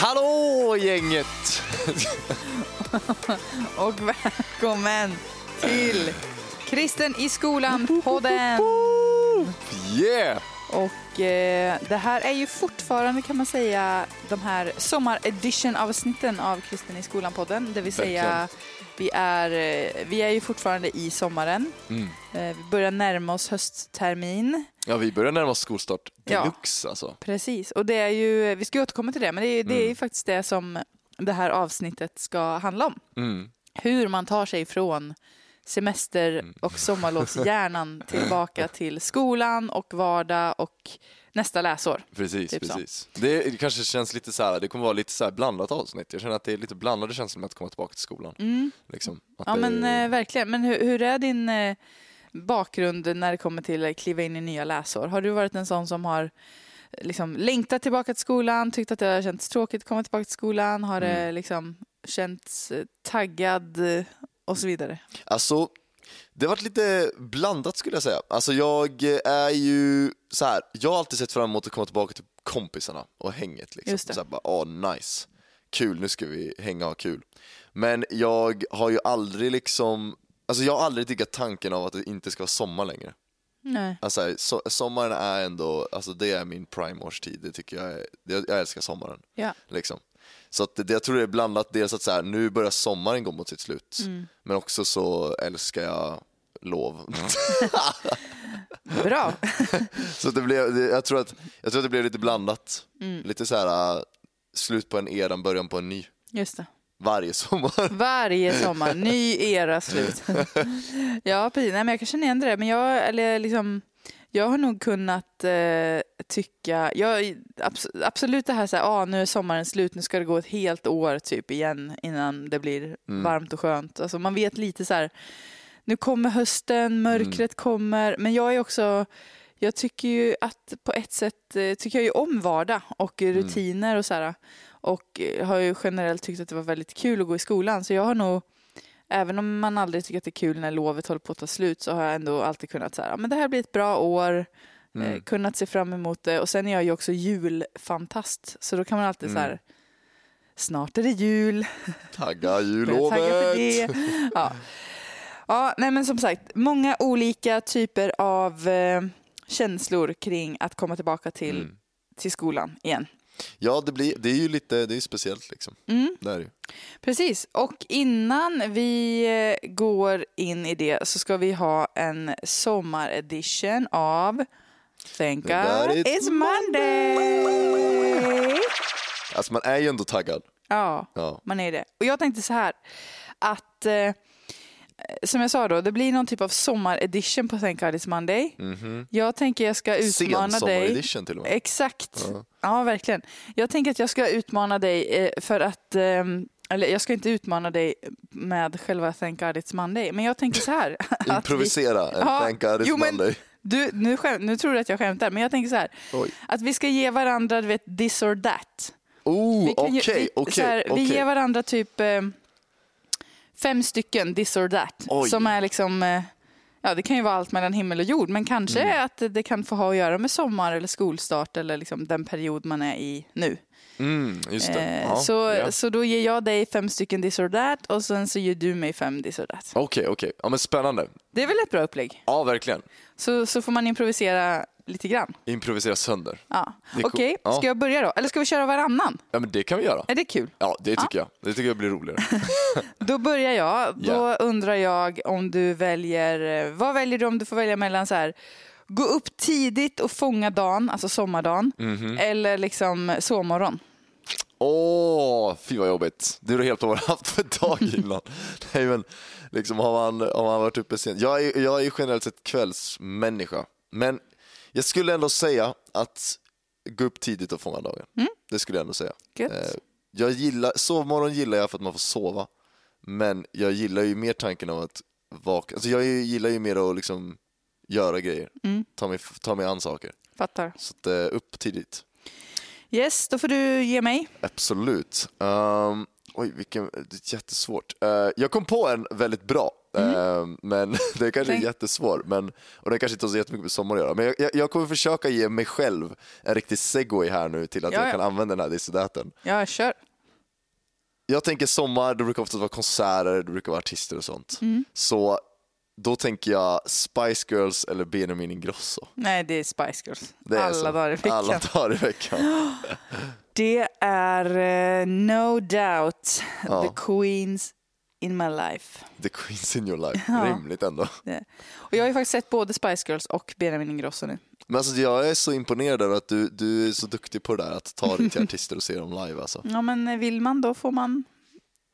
Hallå gänget! Och välkommen till Kristen i skolan-podden. Yeah! Och eh, det här är ju fortfarande kan man säga de här sommaredition-avsnitten av Kristen i skolan-podden. Det vill säga vi är, eh, vi är ju fortfarande i sommaren. Mm. Eh, vi börjar närma oss hösttermin. Ja, vi börjar närma oss skolstart Ja. deluxe alltså. Precis, och det är ju, vi ska återkomma till det, men det är, det är ju Mm. faktiskt det som det här avsnittet ska handla om. Mm. hur man tar sig från semester Mm. och sommarlovshjärnan tillbaka till skolan och vardag och nästa läsår. Precis, Typ precis. Det kanske känns lite så här, det kommer vara lite så här blandat avsnitt. Jag känner att det är lite blandade känslor med att komma tillbaka till skolan. Mm. Liksom. Ja det- men eh, verkligen. Men hur, hur är din eh, bakgrund när det kommer till att kliva in i nya läsår? Har du varit en sån som har eh, liksom, längtat tillbaka till skolan, tyckt att det har känts tråkigt att komma tillbaka till skolan? Har det Mm. liksom känts eh, taggad eh, och så vidare? Alltså, det har varit lite blandat skulle jag säga. Alltså jag är ju så här, jag har alltid sett fram emot att komma tillbaka till kompisarna och hänget. Liksom. Det. Så här, bara, åh nice, kul, nu ska vi hänga och ha kul. Men jag har ju aldrig liksom, alltså jag har aldrig diggat tanken av att det inte ska vara sommar längre. Nej. Alltså, so sommaren är ändå, alltså det är min prime-årstid, det tycker jag är, jag, jag älskar sommaren. Ja. Liksom. Så att det, jag tror det är blandat, dels att så här, nu börjar sommaren gå mot sitt slut, Mm. men också så älskar jag lov. Bra. så det blev, jag, tror att, jag tror att det blev lite blandat. Mm. Lite så här slut på en era, början på en ny. Just det. Varje sommar. Varje sommar, ny era slut. ja, precis. Nej, men jag kan känna igen det där. Men jag, eller liksom, jag har nog kunnat eh, tycka, jag, abs- absolut det här så här, ah, nu är sommaren slut, nu ska det gå ett helt år typ igen innan det blir Mm. varmt och skönt. Alltså, man vet lite så här, nu kommer hösten, mörkret Mm. kommer, men jag är också jag tycker ju att på ett sätt eh, tycker jag ju om vardag och Mm. rutiner och så här. Och eh, har ju generellt tyckt att det var väldigt kul att gå i skolan. Så jag har nog, även om man aldrig tycker att det är kul när lovet håller på att ta slut, så har jag ändå alltid kunnat säga, men det här blir ett bra år, eh, Mm. kunnat se fram emot det. Och sen är jag ju också julfantast, så då kan man alltid så här, Mm. snart är det jul, Tagga tagga för det. jullovet! Ja. ja, nej men som sagt, många olika typer av eh, känslor kring att komma tillbaka till, Mm. till skolan igen. Ja, det, blir, det är ju lite, det är speciellt liksom. Mm, Det är det precis, och innan vi eh, går in i det så ska vi ha en sommaredition av Thank God it's it's Monday! Alltså man är ju ändå taggad. Ja, Ja. man är det. Och jag tänkte så här att eh, som jag sa då, det blir någon typ av sommaredition på Thank God It's Monday. Mhm. Jag tänker jag ska utmana dig. Sensommar-edition till och med. Exakt. Ja. Ja. verkligen. Jag tänker att jag ska utmana dig eh, för att, ehm, eller jag ska inte utmana dig med själva Thank God It's Monday, men jag tänker så här. vi- Improvisera en Ja, Thank God It's jo, men- Monday. Du, nu, skäm, nu tror du att jag skämtar, men jag tänker så här. Oj. Att vi ska ge varandra, du vet, this or that. Oh, Vi, okej, vi, så här, okej, vi ger okej. varandra typ eh, fem stycken this or that. Oj. Som är liksom, eh, ja det kan ju vara allt mellan himmel och jord, men kanske Mm. att det kan få ha att göra med sommar eller skolstart eller liksom den period man är i nu. Mm, just det. Eh, Ja, så, ja. så då ger jag dig fem stycken this or that och sen så ger du mig fem this or that. Okej, okej. Ja men spännande. Det är väl ett bra upplägg? Ja, verkligen. Så, så får man improvisera lite grann. Improvisera sönder. Ja. Cool. Okej, Ja. ska jag börja då? Eller ska vi köra varannan? Ja men det kan vi göra. Är det kul? Ja, det tycker jag. Det tycker jag blir roligare. Då börjar jag. Då Ja. undrar jag om du väljer, eh, vad väljer du om du får välja mellan så här, gå upp tidigt och fånga dagen, alltså sommardagen, Mhm. eller liksom sovmorgon? Åh, fy vad jobbigt. Det är helt på vad jag har haft för dag innan. Nej men, liksom har man, har man varit uppe sent. Jag är, jag är generellt sett kvällsmänniska. Men jag skulle ändå säga att gå upp tidigt och fånga dagen. Det skulle jag ändå säga. Gött. Eh, Jag gillar, sovmorgon gillar jag för att man får sova. Men jag gillar ju mer tanken av att vakna. Alltså jag gillar ju mer att liksom göra grejer. Mm. Ta mig, ta mig an saker. Fattar. Så att, eh, upp tidigt. Yes, då får du ge mig. Absolut. Ehm, Oj, vilken, det är jättesvårt. Eh, jag kom på en väldigt bra, eh, men det är kanske är jättesvår. Men, och det kanske inte har så jättemycket med sommar att göra. Men jag, jag, jag kommer försöka ge mig själv en riktig segway här nu till att Ja, jag ja. kan använda den här dissodaten. Ja, kör. Jag tänker sommar, det brukar ofta vara konserter, det brukar vara artister och sånt. Mm. Så då tänker jag Spice Girls eller Benjamin Ingrosso. Nej, det är Spice Girls. Det är Alla så. dagar i veckan. Alla dagar i veckan. Det är eh, no doubt Ja. the queens in my life. The Queens in your life. Ja. Rimligt ändå. Det. Och jag har ju faktiskt sett både Spice Girls och Benjamin Ingrosso nu. Men alltså, jag är så imponerad över att du, du är så duktig på det där att ta dig till artister och se dem live. Alltså. Ja, men vill man då får man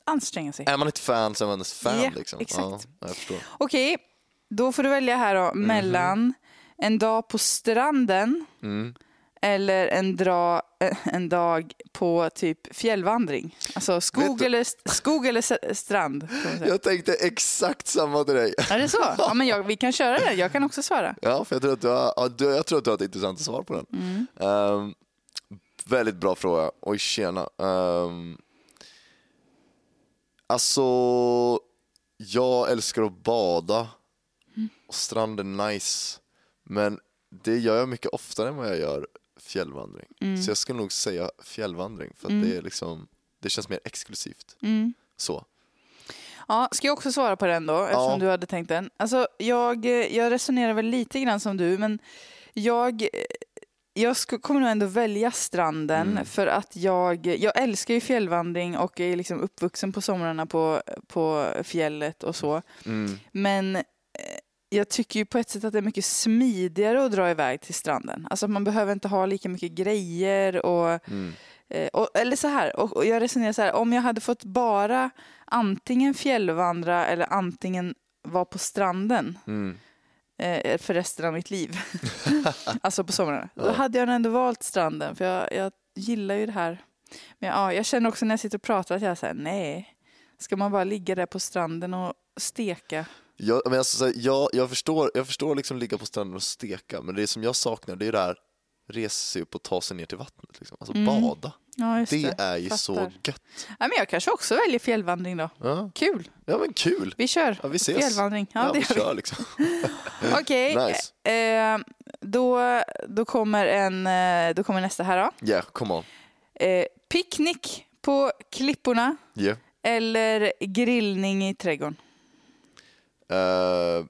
anstränga sig. Är man ett fan så är man ett fan. Ja, liksom. exakt. Ja. Okej, då får du välja här då mellan en dag på stranden Mm. Eller en, dra, eh, en dag på typ fjällvandring. Alltså skog, du- eller, skog eller strand. Jag tänkte exakt samma till dig. Är det så? Ja, men jag, vi kan köra det. Jag kan också svara. Ja, för jag tror att du har, ja, du, jag tror att du har ett intressant svar på den. Mm. Ehm, väldigt bra fråga. Oj, tjena. Um, alltså, jag älskar att bada Mm. och stranden är nice. Men det gör jag mycket oftare än vad jag gör fjällvandring. Mm. Så jag skulle nog säga fjällvandring för att det är liksom, det känns mer exklusivt. Mm. Så. Ja, ska jag också svara på den då, eftersom Ja. du hade tänkt den? Alltså, jag, jag resonerar väl lite grann som du, men jag, jag sk- kommer nog ändå välja stranden Mm. för att jag, jag älskar ju fjällvandring och är liksom uppvuxen på somrarna på, på fjället och så. Mm. Men jag tycker ju på ett sätt att det är mycket smidigare att dra iväg till stranden. Alltså man behöver inte ha lika mycket grejer och Mm. Eh, och, eller så här, och, och jag resonerar så här, om jag hade fått bara antingen fjällvandra eller antingen vara på stranden Mm. eh, för resten av mitt liv, alltså på somrarna, då hade jag ändå valt stranden för jag, jag gillar ju det här. Men ja, jag känner också när jag sitter och pratar att jag säger nej, ska man bara ligga där på stranden och steka? Jag, men alltså, så jag, jag förstår, jag förstår liksom ligga på stranden och steka, men det som jag saknar det är det här resa sig upp och ta sig ner till vattnet. Liksom. Alltså Mm. bada. Ja, Det det. är ju så Fattar. gött. Ja, men jag kanske också väljer fjällvandring då. Ja, Kul, ja men kul. vi kör. Ja, vi ses. Fjällvandring, ja, Ja, det vi gör vi. kör liksom. Okej, Nice. eh, då, då, kommer en, eh, då kommer nästa här då. Yeah, come on. Eh, picknick på klipporna Yeah. eller grillning i trädgården? Uh,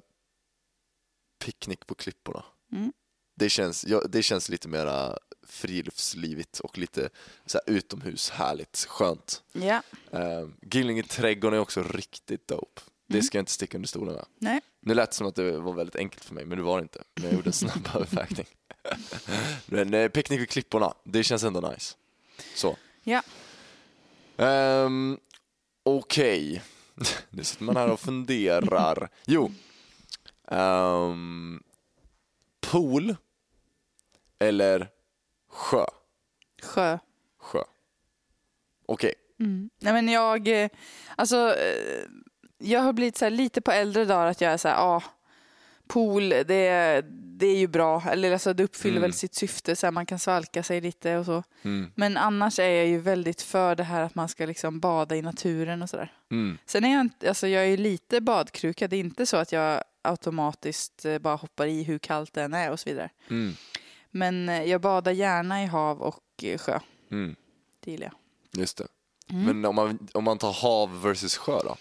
picknick på klipporna. Mm. Det, känns, ja, det känns lite mera friluftslivigt och lite så här, utomhus, härligt, skönt. Ja. Uh, grillning i trädgården är också riktigt dope. Det Mm. ska jag inte sticka under stolen med. Nej. Nu lät det som att det var väldigt enkelt för mig, men det var det inte. Men jag gjorde en snabb övervägning. men eh, picknick vid klipporna, det känns ändå nice. Så. Ja. Um, Okej, nu sitter man här och funderar. Jo, Ehm, pool eller sjö? Sjö. Sjö. Okej, Mm. Nej men jag, eh, alltså, eh, jag har blivit så lite på äldre dagar att jag är så här, ja, pool, det, det är ju bra. Eller alltså, det uppfyller Mm. väl sitt syfte, så här, man kan svalka sig lite och så. mm. Men annars är jag ju väldigt för det här att man ska liksom bada i naturen och sådär. Mm. Sen är jag alltså jag är ju lite badkruka. Det är inte så att jag automatiskt eh, bara hoppar i hur kallt det än är och så vidare. Mm. Men eh, jag badar gärna i hav och eh, sjö. Mm. Det gillar jag. Just det. Mm. Men om man, om man tar hav versus sjö då?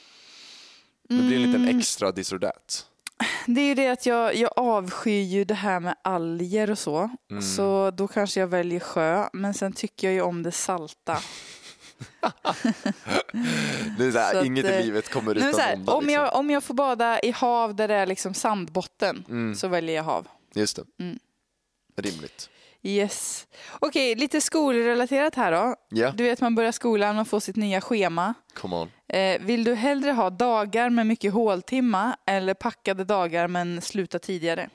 Det blir en liten Mm. extra this or that. Det är ju det att jag, jag avskyr ju det här med alger och så. Mm. Så då kanske jag väljer sjö. Men sen tycker jag ju om det salta. Det är så här, Så att, inget eh, i livet kommer utan här, onda. om, Liksom. jag, om jag får bada i hav där det är liksom sandbotten Mm. så väljer jag hav. Just det. Mm. Rimligt. Yes. Okej, lite skolrelaterat här då. Ja, Du vet man börjar skolan och får sitt nya schema. come on. Eh, vill du hellre ha dagar med mycket håltimma eller packade dagar men sluta tidigare?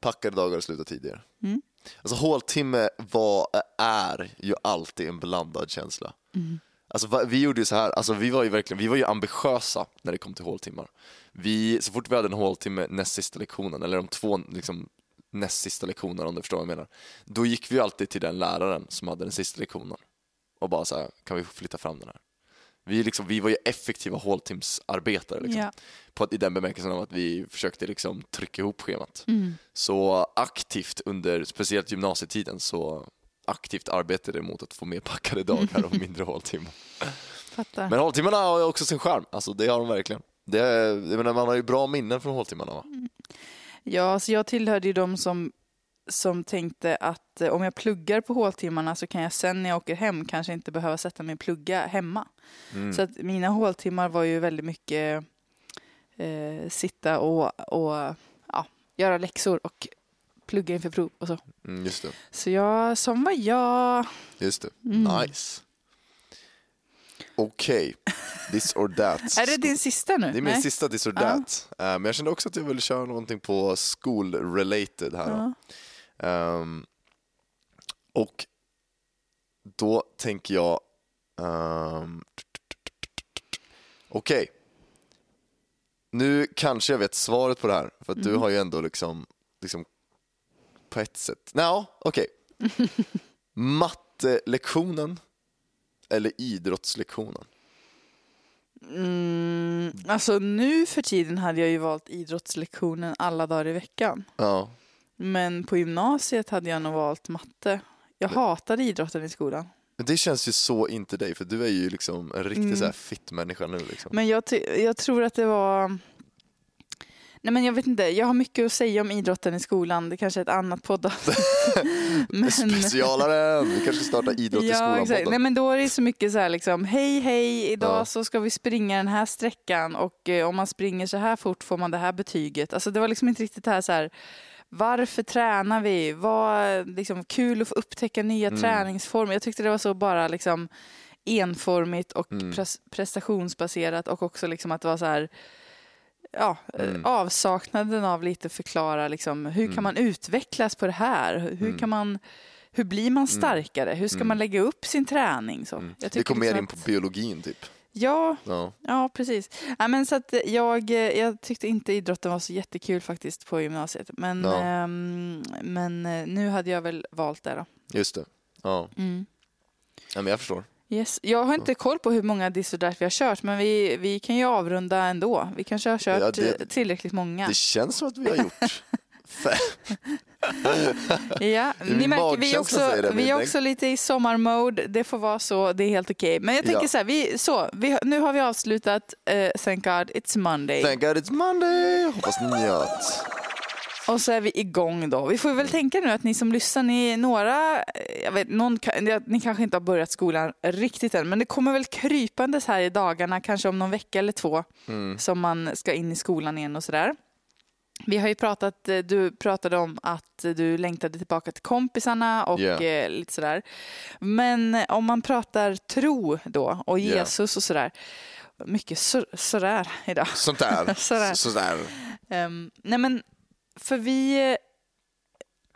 Packade dagar och sluta tidigare. Mm. Alltså håltimme var, är ju alltid en blandad känsla. Mm. Alltså vi gjorde ju så här, alltså vi var ju verkligen, vi var ju ambitiösa när det kom till håltimmar. Vi, så fort vi hade en håltimme näst sista lektionen, eller de två liksom näst sista lektionerna om du förstår vad jag menar. Då gick vi alltid till den läraren som hade den sista lektionen och bara så här, kan vi flytta fram den här? Vi, liksom, vi var ju effektiva håltimsarbetare liksom. Ja. på, att- i den bemärkelsen att vi försökte liksom trycka ihop schemat. Mm. Så aktivt under, speciellt gymnasietiden, så aktivt arbetade mot att få mer packade dagar och mindre håltimmar. Fattar. Men håltimmarna har också sin charm, alltså det har de verkligen. Det jag menar, man har ju bra minnen från håltimmarna va? Ja, så jag tillhörde ju de som, som tänkte att eh, om jag pluggar på håltimmarna så kan jag sen när jag åker hem kanske inte behöva sätta mig och plugga hemma. Mm. Så att mina håltimmar var ju väldigt mycket eh, sitta och, och ja, göra läxor och plugga inför prov och så. Mm, just det, Så jag, som var jag. just det. Mm. Nice. Okej, this or that. Är det din sista nu? Det är min Nej? sista this or that. Eh, men jag kände också att jag ville köra någonting på school-related här. Ja. Ehm, och då tänker jag... ehm, Okej. Nu kanske jag vet svaret på det här, för att du Mm. har ju ändå liksom, liksom på ett sätt... Nej, okej. Mattelektionen eller idrottslektionen? Mm, alltså nu för tiden hade jag ju valt idrottslektionen alla dagar i veckan. Ja. Men på gymnasiet hade jag nog valt matte. Jag hatade idrotten i skolan. Men det känns ju så inte dig, för du är ju liksom en riktig Mm. så här fit människa nu. Liksom. Men jag, jag tror att det var... Nej men jag vet inte, jag har mycket att säga om idrotten i skolan. Det kanske är ett annat podd. men... Specialaren! Vi kanske ska starta idrott i Ja, skolan exakt. Nej, men då är det så mycket så här liksom, hej hej, idag Ja. så ska vi springa den här sträckan och eh, om man springer så här fort får man det här betyget. Alltså det var liksom inte riktigt det här så här, varför tränar vi? Vad liksom kul att få upptäcka nya Mm. träningsformer. Jag tyckte det var så bara liksom enformigt och Mm. pres- prestationsbaserat och också liksom att det var så här Ja, eh, Mm. avsaknaden av lite förklara liksom, hur Mm. kan man utvecklas på det här? Hur Mm. kan man hur blir man starkare? Hur ska Mm. man lägga upp sin träning? Så? Mm. Jag tycker kom mer liksom in på att- biologin typ. Ja, Ja. ja precis. Ja, men så att jag, jag tyckte inte idrotten var så jättekul faktiskt på gymnasiet. Men, Ja. ehm, men eh, nu hade jag väl valt det då. Just det. Ja. Mm. ja, men jag förstår. Yes. Jag har inte koll på hur många This or That vi har kört, men vi, vi kan ju avrunda ändå. Vi kanske har kört Ja, det- tillräckligt många. Det känns som att vi har gjort. Ja, ni märker, vi också, vi är också lite i sommarmode. Det får vara så, det är helt okej. Men jag tänker Ja. så här, vi, så, vi, nu har vi avslutat uh, Thank God It's Monday. Thank God it's Monday! Hoppas ni njöt. Och så är vi igång då. Vi får väl tänka nu att ni som lyssnar, ni är några, eh, jag vet, någon, ni kanske inte har börjat skolan riktigt än, men det kommer väl krypandes här i dagarna, kanske om någon vecka eller två, Mm. som man ska in i skolan igen och sådär. Vi har ju pratat, eh, du pratade om att du längtade tillbaka till kompisarna och eh, lite sådär. Men eh, om man pratar tro då och. Jesus och sådär, mycket så, sådär idag. Sånt där. Sådär. Sådär. Ehm, nej men, för vi... eh,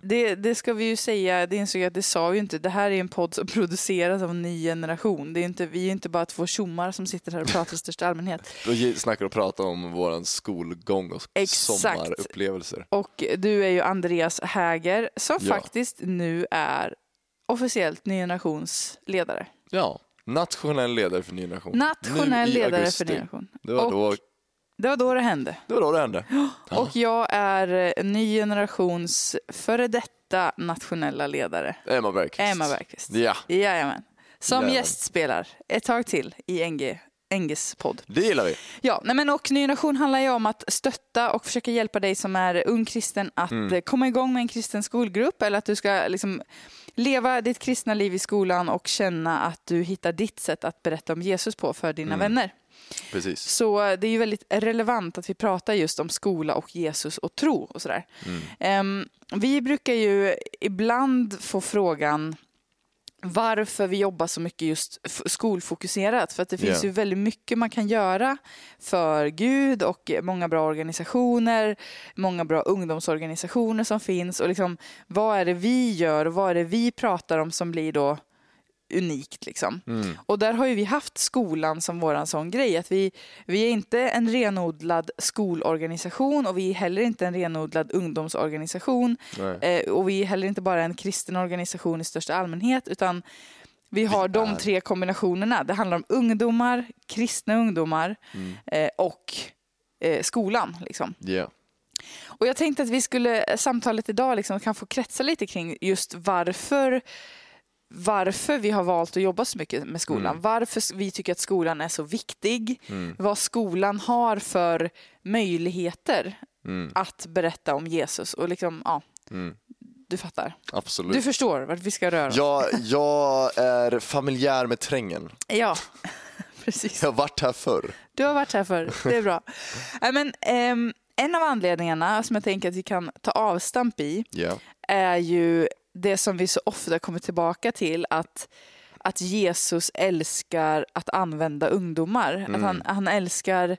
Det, det ska vi ju säga, det insåg jag att det sa ju inte. Det här är en podd som produceras av en ny generation. Det är inte, vi är inte bara två tjommar som sitter här och pratar i största allmänhet. Vi snackar och pratar om vår skolgång och Exakt. sommarupplevelser. Och du är ju Andreas Häger som Ja. faktiskt nu är officiellt ny generations ledare. Ja, nationell ledare för Ny Generation. Nationell ledare augusti. för ny generation. Det var, och då, det var då det hände. det var då det hände. Ja. Och jag är eh, ny generations före detta nationella ledare. Emma Bergqvist. Emma Bergqvist. Ja, Jajamän. Som Jajamän. gästspelar ett tag till i NG, NGs podd. det gillar vi. Ja, nej men och Ny Generation handlar ju om att stötta och försöka hjälpa dig som är ung kristen att Mm. eh, komma igång med en kristen skolgrupp eller att du ska liksom leva ditt kristna liv i skolan och känna att du hittar ditt sätt att berätta om Jesus på för dina Mm. vänner. Precis. Så det är ju väldigt relevant att vi pratar just om skola och Jesus och tro och sådär. Mm. Ehm, vi brukar ju ibland få frågan varför vi jobbar så mycket just skolfokuserat. För att det finns Ja. ju väldigt mycket man kan göra för Gud och många bra organisationer, många bra ungdomsorganisationer som finns. Och liksom, vad är det vi gör och vad är det vi pratar om som blir då unikt liksom. Mm. Och där har ju vi haft skolan som våran sån grej. Att vi, vi är inte en renodlad skolorganisation och vi är heller inte en renodlad ungdomsorganisation. Eh, och vi är heller inte bara en kristen organisation i största allmänhet utan Vi har de är. tre kombinationerna. Det handlar om ungdomar, kristna ungdomar Mm. eh, och eh, skolan. Liksom. Yeah. Och jag tänkte att vi skulle samtalet idag liksom kan få kretsa lite kring just varför varför vi har valt att jobba så mycket med skolan. Mm. Varför vi tycker att skolan är så viktig. Mm. Vad skolan har för möjligheter Mm. att berätta om Jesus. Och liksom, ja, Mm. du fattar. Absolut. Du förstår vart vi ska röra oss. jag, jag är familjär med trängen. Ja, precis. Jag har varit här förr. Du har varit här förr, det är bra. Men, ehm, en av anledningarna som jag tänker att vi kan ta avstamp i Yeah. är ju det som vi så ofta kommer tillbaka till att, att Jesus älskar att använda ungdomar. Att Mm. han, han, älskar,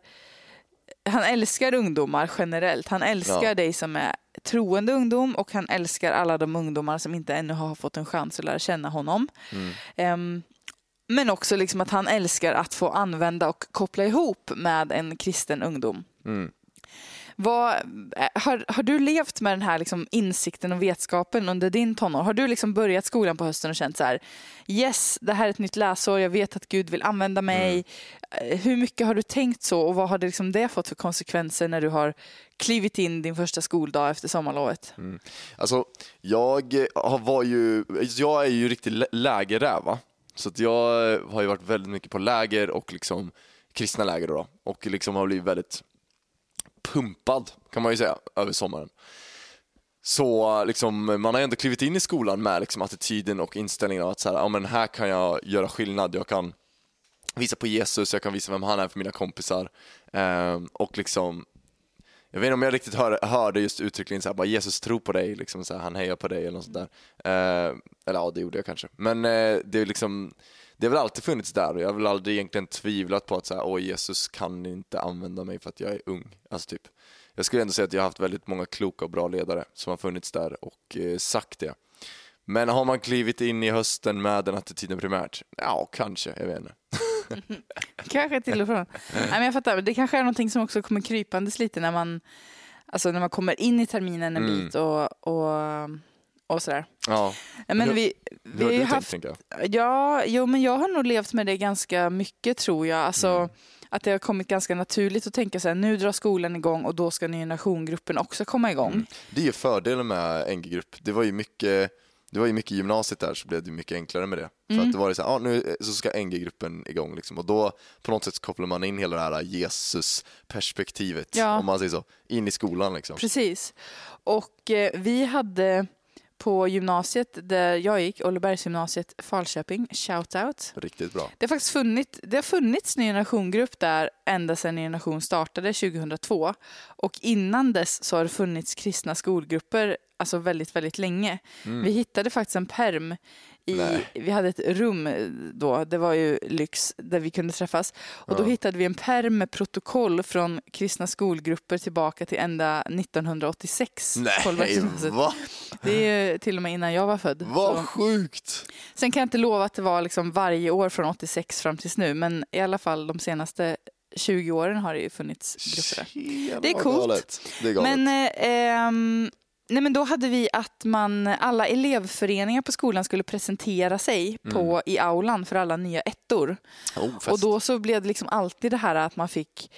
han älskar ungdomar generellt. Han älskar Ja. dig som är troende ungdom och han älskar alla de ungdomar som inte ännu har fått en chans att lära känna honom. Mm. Ehm, men också liksom att han älskar att få använda och koppla ihop med en kristen ungdom. Mm. Vad, eh, har, har du levt med den här liksom insikten och vetskapen under din tonår? Har du liksom börjat skolan på hösten och känt så här, yes, det här är ett nytt läsår, jag vet att Gud vill använda mig. Eh, Hur mycket har du tänkt så och vad har det, liksom det fått för konsekvenser när du har klivit in din första skoldag efter sommarlovet? Alltså, jag har- var ju, jag är ju riktigt lä- lägerräv va? Så jag har ju varit väldigt mycket på läger och liksom kristna läger då. Och liksom har blivit väldigt pumpad kan man ju säga över sommaren. Så liksom, man har ändå klivit in i skolan med liksom attityden och inställningen av att så här, ja, men här kan jag göra skillnad. Jag kan visa på Jesus, jag kan visa vem han är för mina kompisar. Ehm, och liksom jag vet inte om jag riktigt hör, hörde just uttryckligen så här, bara Jesus tror på dig, liksom så här, han hejar på dig eller något sånt där. Ehm, eller ja, det gjorde jag kanske. Men eh, det är liksom, det har väl alltid funnits där och jag har väl aldrig egentligen tvivlat på att så här, åh Jesus kan inte använda mig för att jag är ung. Alltså typ. Jag skulle ändå säga att jag har haft väldigt många kloka och bra ledare som har funnits där och eh, sagt det. Men har man klivit in i hösten med den attityden primärt? Ja, kanske, jag vet inte. Kanske till och från. Nej, men jag fattar, det kanske är någonting som också kommer krypandes lite när man, alltså när man kommer in i terminen en Mm. bit och, och, och sådär. Ja, Men hur- vi, hur vi har har du tänkt, haft jag? Ja, jo, men jag har nog levt med det ganska mycket tror jag. Alltså, Mm. Att det har kommit ganska naturligt att tänka så här, nu drar skolan igång och då ska ny generation-gruppen också komma igång. Mm. Det är ju fördelen med NG-grupp. Det var ju mycket det var ju mycket gymnasiet där så blev det mycket enklare med det. För Mm. att det var det så här, ah, nu så ska NG-gruppen igång liksom. och då på något sätt kopplar man in hela det här Jesus-perspektivet, Ja. om man säger så, in i skolan liksom. Precis. Och eh, vi hade på gymnasiet där jag gick, Ollebergsgymnasiet Falköping, shout out. Riktigt bra. Det har faktiskt funnits, det har funnits Ny Generation-grupp där ända sedan Ny Generation startade 2002. Och innan dess så har det funnits kristna skolgrupper alltså väldigt, väldigt länge. Vi hittade faktiskt en perm i, Mm. Nej. vi hade ett rum då, det var ju lyx, där vi kunde träffas. Och då Ja. hittade vi en perm med protokoll från kristna skolgrupper tillbaka till ända 1986. Nej, va? Det är ju till och med innan jag var född. Vad Så- sjukt! Sen kan jag inte lova att det var liksom varje år från 86 fram tills nu, men i alla fall de senaste 20 åren har det ju funnits grupper. Tjena, Det är coolt. Det är. Men, eh, ehm, nej, men då hade vi att man, alla elevföreningar på skolan skulle presentera sig på, i aulan för alla nya ettor. oh. Och då så blev det liksom alltid det här att man fick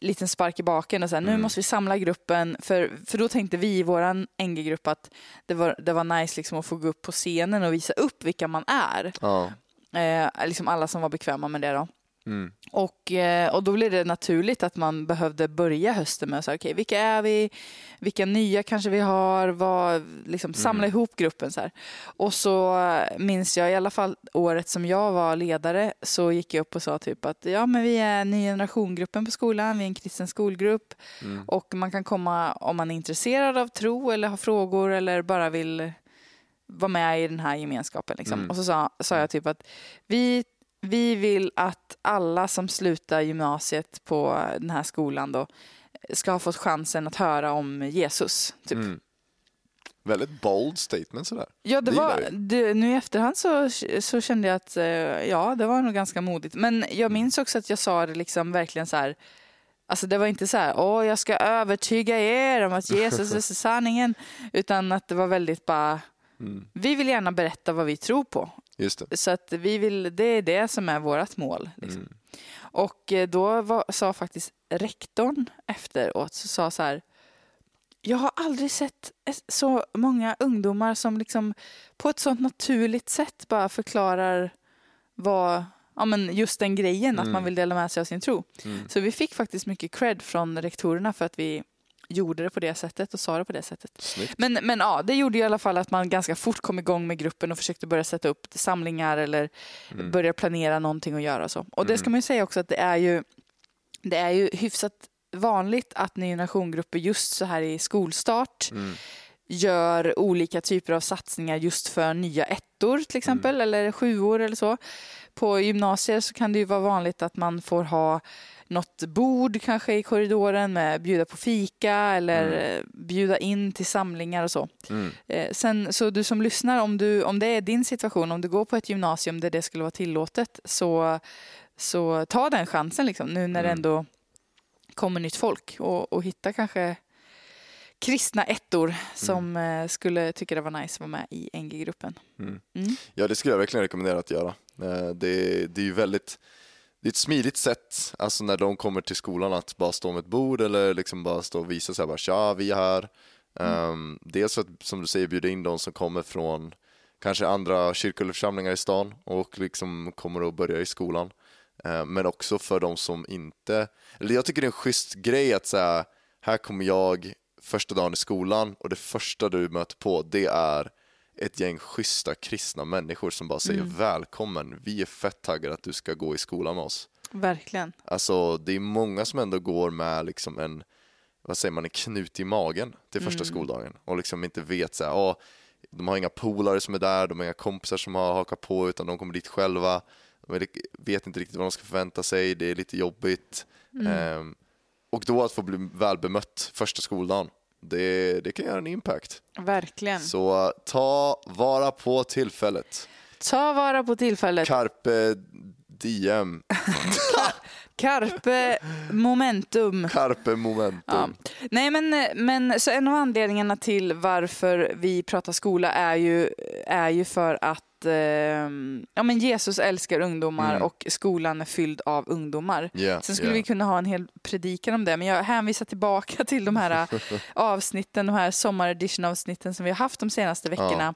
liten spark i baken och så här, nu måste vi samla gruppen. För, för då tänkte vi i vår NG-grupp att det var, det var nice liksom att få gå upp på scenen och visa upp vilka man är. Ja. Eh, liksom alla som var bekväma med det då. Mm. Och, eh, och då blev det naturligt att man behövde börja hösten med att säga, okej, vilka är vi? Vilka nya kanske vi har? Vad, liksom, samla ihop gruppen. Så här. Och så minns jag i alla fall året som jag var ledare så gick jag upp och sa typ att ja, men vi är ny generation-gruppen på skolan, vi är en kristen skolgrupp och man kan komma om man är intresserad av tro eller har frågor eller bara vill vara med i den här gemenskapen. Liksom. Mm. Och så sa, sa jag typ att vi vi vill att alla som slutar gymnasiet på den här skolan då ska ha fått chansen att höra om Jesus. Typ. Mm. Väldigt bold statement sådär. Ja, det Det var, det, nu i efterhand så, så kände jag att eh, ja, det var nog ganska modigt. Men Mm. jag minns också att jag sa det liksom verkligen så här. Alltså det var inte så här, åh jag ska övertyga er om att Jesus är sanningen. Utan att det var väldigt bara, Mm. vi vill gärna berätta vad vi tror på. Just det. Så att vi vill, det är det som är vårt mål. Liksom. Mm. Och eh, då var, sa faktiskt rektorn efteråt, så sa så här, jag har aldrig sett så många ungdomar som liksom på ett sånt naturligt sätt bara förklarar vad, ja men just den grejen, att Mm. man vill dela med sig av sin tro. Mm. Så vi fick faktiskt mycket cred från rektorerna för att vi gjorde det på det sättet och sa det på det sättet. Snyggt. Men, men ja, det gjorde i alla fall att man ganska fort kom igång med gruppen och försökte börja sätta upp samlingar eller Mm. börja planera någonting och göra så. Och det ska Mm. man ju säga också att det är ju, det är ju hyfsat vanligt att ny generation-grupper just så här i skolstart Mm. gör olika typer av satsningar just för nya ettor till exempel, Mm. eller sjuor eller så. På gymnasier så kan det ju vara vanligt att man får ha något bord kanske i korridoren med bjuda på fika eller Mm. eh, bjuda in till samlingar och så. Mm. Eh, sen, så du som lyssnar, om, du, om det är din situation, om du går på ett gymnasium där det skulle vara tillåtet, så, så ta den chansen liksom, nu när det Mm. ändå kommer nytt folk och, och hitta kanske kristna ettor som eh, skulle tycka det var nice att vara med i NG-gruppen. Mm. Mm. Ja, det skulle jag verkligen rekommendera att göra. Eh, Det, det är ju väldigt det är ett smidigt sätt, alltså när de kommer till skolan, att bara stå med ett bord eller liksom bara stå och visa sig bara tja, vi är här. Um, dels för att, som du säger, bjuda in de som kommer från kanske andra kyrkoförsamlingar i stan och liksom kommer att börja i skolan. Eh, men också för de som inte, eller jag tycker det är en schysst grej att säga, här kommer jag första dagen i skolan och det första du möter på det är ett gäng schyssta kristna människor som bara säger välkommen, vi är fett taggade att du ska gå i skolan med oss. Verkligen. Alltså det är många som ändå går med liksom en, vad säger man, en knut i magen till första skoldagen och liksom inte vet så här, "Ah, de har inga polare som är där, de har inga kompisar som har hakat på utan de kommer dit själva. De vet inte riktigt vad de ska förvänta sig, det är lite jobbigt. Ehm, och då att få bli väl bemött första skoldagen, det, det kan göra en impact. Verkligen. Så uh, ta vara på tillfället. Ta vara på tillfället. Carpe diem, Carpe momentum. carpe momentum. Ja. Nej, men, men så en av anledningarna till varför vi pratar skola är ju, är ju för att eh, ja, men Jesus älskar ungdomar Mm. och skolan är fylld av ungdomar. Yeah, Sen skulle yeah. vi kunna ha en hel predikan om det, men jag hänvisar tillbaka till de här avsnitten, de här sommaredition-avsnitten som vi har haft de senaste veckorna.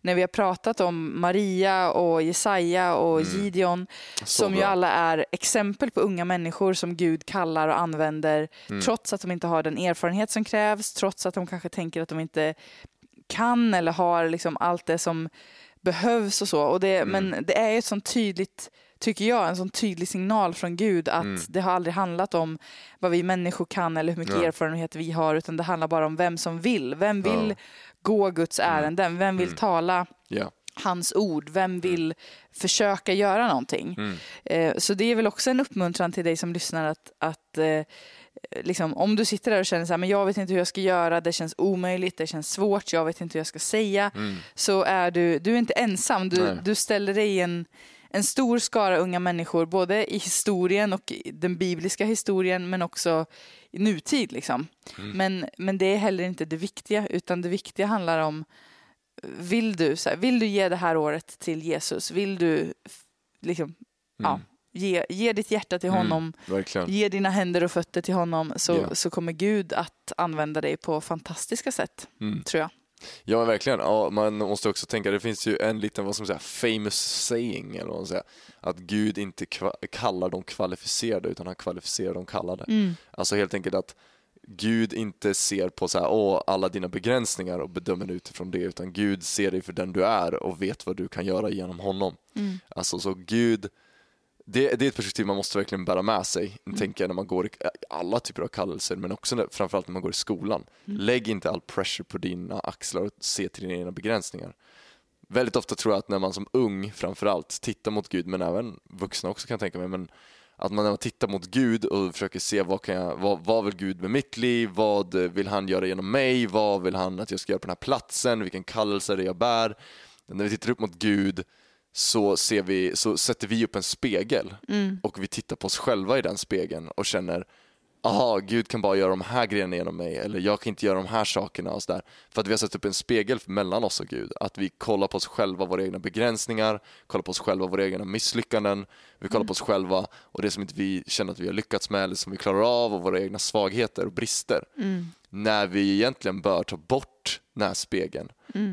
När vi har pratat om Maria och Jesaja och Gideon, Mm. Så som ju bra. alla är exempel på unga människor som Gud kallar och använder, Mm. trots att de inte har den erfarenhet som krävs, trots att de kanske tänker att de inte kan eller har liksom allt det som behövs och så. Och det, Mm. Men det är ju ett sånt tydligt, tycker jag, en sån tydlig signal från Gud att Mm. det har aldrig handlat om vad vi människor kan eller hur mycket Ja. erfarenhet vi har, utan det handlar bara om vem som vill. Vem vill Ja. Mm. gå Guds ärenden? Vem vill tala Ja. hans ord? Vem vill försöka göra någonting? Mm. Eh, Så det är väl också en uppmuntran till dig som lyssnar att, att eh, liksom, om du sitter där och känner så här, men jag vet inte hur jag ska göra, det känns omöjligt, det känns svårt, jag vet inte hur jag ska säga, så är du, du är inte ensam. Du, Nej. du ställer dig i en, en stor skara unga människor, både i historien och i den bibliska historien, men också i nutid. Liksom. Men, men det är heller inte det viktiga, utan det viktiga handlar om vill du, så här, vill du ge det här året till Jesus? Vill du liksom, ja, ge, ge ditt hjärta till honom, Verkligen. ge dina händer och fötter till honom så, Ja. så kommer Gud att använda dig på fantastiska sätt, Mm. tror jag. Ja men verkligen, ja, man måste också tänka, det finns ju en liten, vad ska man säga, famous saying eller vad man säger, att Gud inte kallar de kvalificerade utan han kvalificerar de kallade. Mm. Alltså helt enkelt att Gud inte ser på så här, åh, alla dina begränsningar och bedömer utifrån det, utan Gud ser dig för den du är och vet vad du kan göra genom honom. Mm. Alltså så Gud, det, det är ett perspektiv man måste verkligen bära med sig, tänker jag när man går i alla typer av kallelser, men också när, framförallt när man går i skolan. Lägg inte all pressure på dina axlar och se till dina egna begränsningar. Väldigt ofta tror jag att när man som ung framförallt tittar mot Gud, men även vuxna också kan jag tänka mig, men att man när man tittar mot Gud och försöker se vad, kan jag, vad, vad vill Gud med mitt liv, vad vill han göra genom mig, vad vill han att jag ska göra på den här platsen, vilken kallelse det är jag bär. När vi tittar upp mot Gud så, ser vi, så sätter vi upp en spegel och vi tittar på oss själva i den spegeln och känner aha, Gud kan bara göra de här grejerna genom mig eller jag kan inte göra de här sakerna och så där. För att vi har satt upp en spegel mellan oss och Gud. Att vi kollar på oss själva, våra egna begränsningar, kollar på oss själva, våra egna misslyckanden. Vi kollar på oss själva och det som inte vi känner att vi har lyckats med eller som vi klarar av och våra egna svagheter och brister. När vi egentligen bör ta bort den här spegeln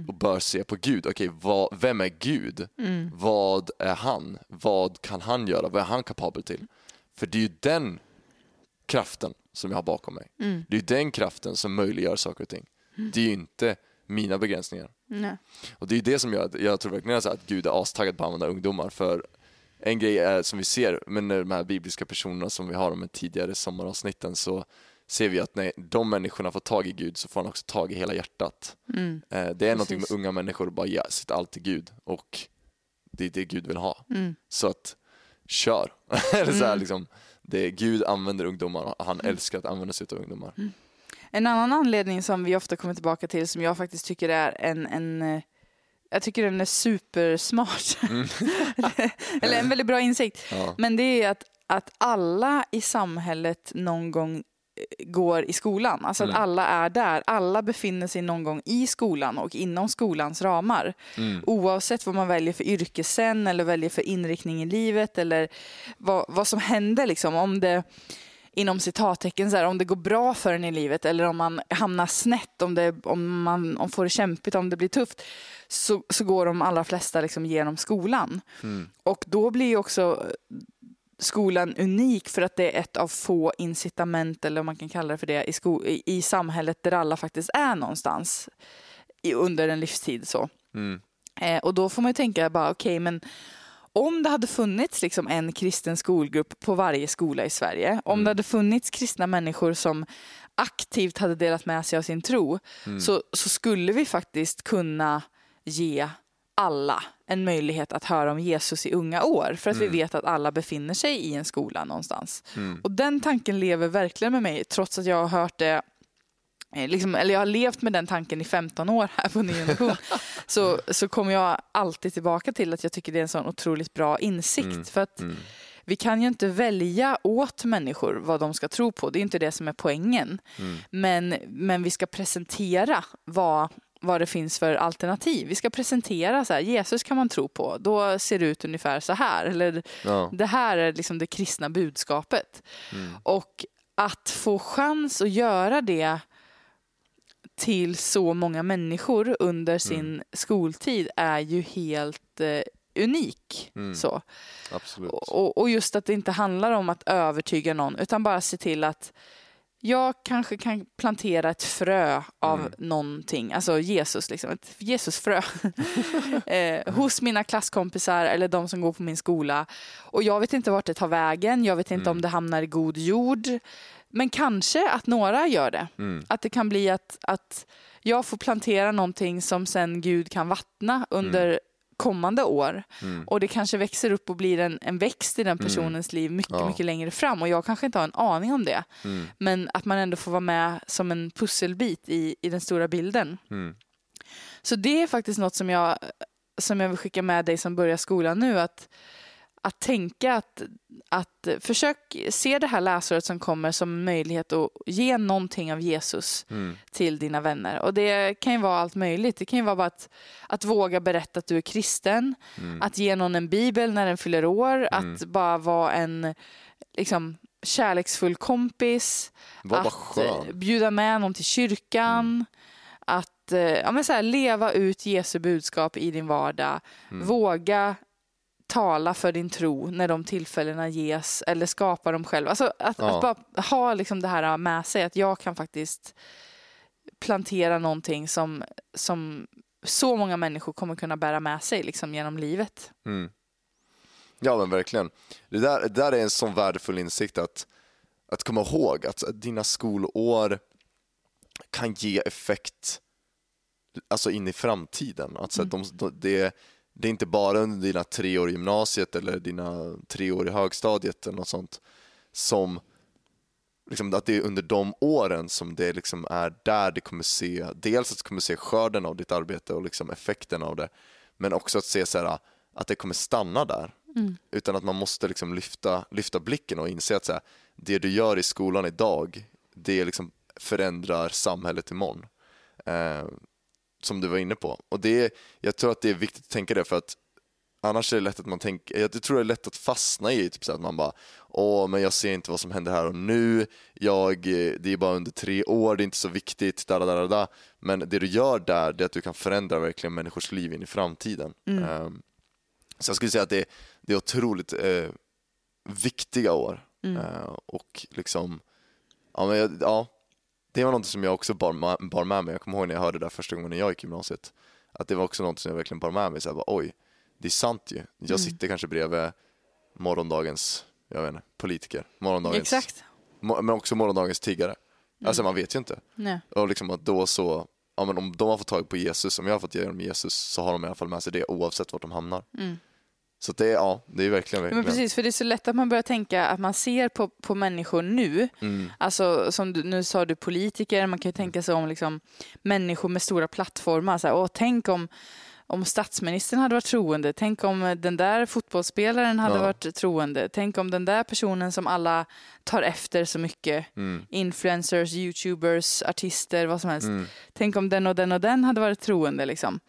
och bör se på Gud. Okej, vad, vem är Gud? Vad är han? Vad kan han göra? Vad är han kapabel till? För det är ju den kraften som jag har bakom mig. Det är ju den kraften som möjliggör saker och ting. Det är ju inte mina begränsningar. Nej. Och det är ju det som gör, jag tror verkligen att Gud är astaggad på att använda ungdomar. För en grej är som vi ser med de här bibliska personerna som vi har om tidigare sommaravsnitten så ser vi att när de människorna får tag i Gud så får han också tag i hela hjärtat. Mm. Eh, Det är någonting med Precis. unga människor att bara ge sitt allt till Gud och det är det Gud vill ha. Mm. Så att kör. Eller så här, liksom, det Gud använder ungdomar och han älskar att använda sig av ungdomar. En annan anledning som vi ofta kommer tillbaka till som jag faktiskt tycker är en, en eh, jag tycker den är supersmart. Eller en väldigt bra insikt. Ja. Men det är att, att alla i samhället någon gång går i skolan. Alltså att alla är där. Alla befinner sig någon gång i skolan och inom skolans ramar. Oavsett vad man väljer för yrke sen eller väljer för inriktning i livet eller vad, vad som händer. Liksom. Om det inom citattecken, så här, om det går bra för en i livet eller om man hamnar snett, om, det, om man om får det kämpigt, om det blir tufft, så, så går de allra flesta liksom genom skolan. Och då blir ju också skolan unik för att det är ett av få incitament, eller om man kan kalla det för det, i, sko- i, samhället där alla faktiskt är någonstans i, under en livstid. så. Mm. Eh, och då får man ju tänka bara, okej, men om det hade funnits liksom en kristen skolgrupp på varje skola i Sverige, om det hade funnits kristna människor som aktivt hade delat med sig av sin tro, så, så skulle vi faktiskt kunna ge alla en möjlighet att höra om Jesus i unga år. För att vi vet att alla befinner sig i en skola någonstans. Och den tanken lever verkligen med mig, trots att jag har hört det eh, Liksom, eller jag har levt med den tanken i 15 år här på Ny Generation. så, så kommer jag alltid tillbaka till att jag tycker det är en sån otroligt bra insikt. För att vi kan ju inte välja åt människor vad de ska tro på. Det är inte det som är poängen. Men, men vi ska presentera vad, vad det finns för alternativ. Vi ska presentera så här, Jesus kan man tro på. Då ser det ut ungefär så här. Eller Ja. det här är liksom det kristna budskapet. Och att få chans att göra det till så många människor under sin skoltid är ju helt eh, unik. Så. Absolut. Och, och just att det inte handlar om att övertyga någon utan bara se till att jag kanske kan plantera ett frö av någonting, alltså Jesus, liksom, ett Jesusfrö. Eh, hos mina klasskompisar eller de som går på min skola. Och jag vet inte vart det tar vägen, jag vet inte om det hamnar i god jord. Men kanske att några gör det. Att det kan bli att, att jag får plantera någonting som sen Gud kan vattna under kommande år. Och det kanske växer upp och blir en, en växt i den personens liv mycket, Ja. mycket längre fram. Och jag kanske inte har en aning om det. Mm. Men att man ändå får vara med som en pusselbit i, i den stora bilden. Mm. Så det är faktiskt något som jag, som jag vill skicka med dig som börjar skolan nu. Att, att tänka att, att försök se det här läsåret som kommer som en möjlighet att ge någonting av Jesus Mm. till dina vänner. Och det kan ju vara allt möjligt. Det kan ju vara bara att, att våga berätta att du är kristen, Mm. att ge någon en bibel när den fyller år, att bara vara en liksom, kärleksfull kompis, bara att skön. eh, bjuda med någon till kyrkan, att eh, ja, men så här, leva ut Jesu budskap i din vardag. Våga tala för din tro när de tillfällena ges eller skapa dem själv. Alltså att, Ja. att bara ha liksom det här med sig, att jag kan faktiskt plantera någonting som, som så många människor kommer kunna bära med sig liksom, genom livet. Mm. Ja men verkligen. Det där, det där är en sån värdefull insikt att, att komma ihåg att dina skolår kan ge effekt alltså in i framtiden. Att, så att de, de, det, det är inte bara under dina tre år i gymnasiet eller dina tre år i högstadiet eller något sånt som liksom, att det är under de åren som det liksom är där det kommer se, dels att du kommer se skörden av ditt arbete och liksom effekten av det, men också att se så här, att det kommer stanna där. Utan att man måste liksom lyfta, lyfta blicken och inse att så här, det du gör i skolan idag, det liksom förändrar samhället imorgon. Eh, som du var inne på. Och det, jag tror att det är viktigt att tänka det för att annars är det lätt att man tänker, jag tror det är lätt att fastna i typ så att man bara Åh, men jag ser inte vad som händer här och nu, jag, det är bara under tre år, det är inte så viktigt, da, da, da, da. men det du gör där, det är att du kan förändra verkligen människors liv in i framtiden. Mm. Um, så jag skulle säga att det, det är otroligt eh, viktiga år Mm. uh, och liksom, ja, men ja, det var något som jag också bar, bar med mig, jag kommer ihåg när jag hörde det där första gången när jag gick i gymnasiet, att det var också något som jag verkligen bar med mig, så här, bara, oj, det är sant ju. Jag Mm. sitter kanske bredvid morgondagens, jag vet inte, politiker, morgondagens, Exakt. men också morgondagens tiggare. Mm. Alltså man vet ju inte. Nej. Och liksom att då så, ja men om de har fått tag på Jesus, om jag har fått ge dem Jesus så har de i alla fall med sig det oavsett vart de hamnar. Mm. Så det är, ja, det är verkligen, Men verkligen. precis, för det är så lätt att man börjar tänka att man ser på, på människor nu, Mm, alltså som du, nu sa du politiker, man kan ju tänka sig om liksom, människor med stora plattformar. Så här, Åh, tänk om, om statsministern hade varit troende, tänk om den där fotbollsspelaren hade Ja. varit troende, tänk om den där personen som alla tar efter så mycket, mm, influencers, youtubers, artister, vad som helst. mm, Tänk om den och den och den hade varit troende. Liksom.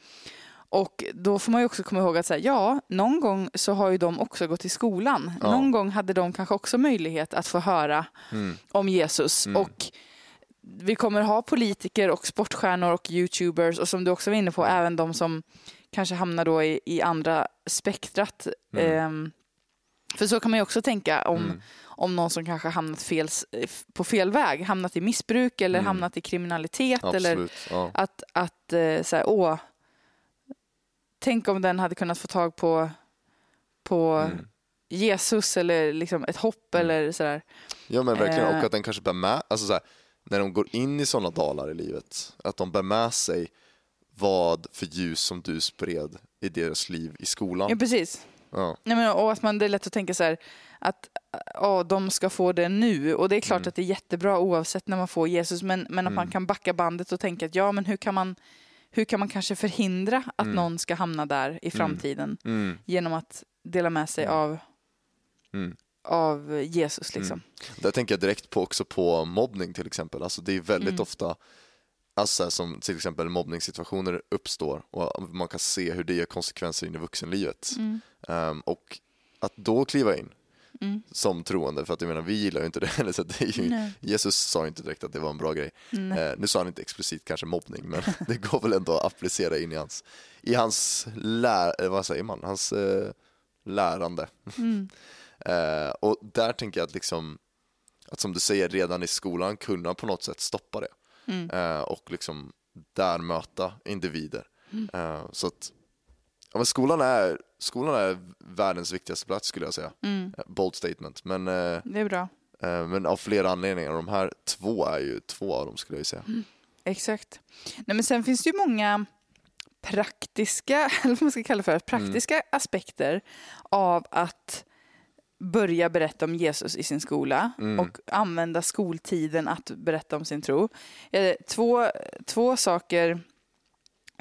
Och då får man ju också komma ihåg att så här, ja, någon gång så har ju de också gått i skolan. Ja. Någon gång hade de kanske också möjlighet att få höra mm, om Jesus. Mm. Och vi kommer ha politiker och sportstjärnor och youtubers och som du också var inne på, även de som kanske hamnar då i, i andra spektrat. Mm. Ehm, för så kan man ju också tänka om, mm, om någon som kanske hamnat fel, på fel väg, hamnat i missbruk eller Mm. hamnat i kriminalitet. Eller absolut. Ja. att, att eh, så här, åh, tänk om den hade kunnat få tag på, på Mm. Jesus eller liksom ett hopp Mm. eller sådär. ja men verkligen, Eh. och att den kanske bär med, alltså så här, när de går in i sådana dalar i livet, att de bär med sig vad för ljus som du spred i deras liv i skolan. Ja, precis. Ja. Nej, men, och att man, det är lätt att tänka så här att ja, de ska få det nu. Och det är klart Mm. att det är jättebra oavsett när man får Jesus. Men, men att man Mm. kan backa bandet och tänka att ja, men hur kan man, hur kan man kanske förhindra att Mm. någon ska hamna där i framtiden Mm, genom att dela med sig Mm. av, mm. av Jesus. Liksom. Där tänker jag direkt på också på mobbning till exempel. Alltså det är väldigt Mm. ofta alltså som till exempel mobbningssituationer uppstår och man kan se hur det ger konsekvenser in i vuxenlivet. Mm. Ehm, och att då kliva in Mm. som troende, för att jag menar vi gillar ju inte det, eller så det ju. Jesus sa ju inte direkt att det var en bra grej. Eh, nu sa han inte explicit kanske mobbning, men det går väl ändå att applicera in i hans, i hans lär, eh, vad säger man, hans eh, lärande. Mm. Eh, och där tänker jag att liksom, att som du säger redan i skolan kunna på något sätt stoppa det. Mm. Eh, och liksom där möta individer. Mm. Eh, så att ja, men skolan, är, skolan är världens viktigaste plats skulle jag säga. Mm. Eh, Bold statement. Men, eh, Det är bra. eh, men av flera anledningar. De här två är ju två av dem skulle jag säga. Exakt. Nej, men sen finns det ju många praktiska, eller vad man ska kalla för, praktiska aspekter av att börja berätta om Jesus i sin skola Mm. och använda skoltiden att berätta om sin tro. Två, två saker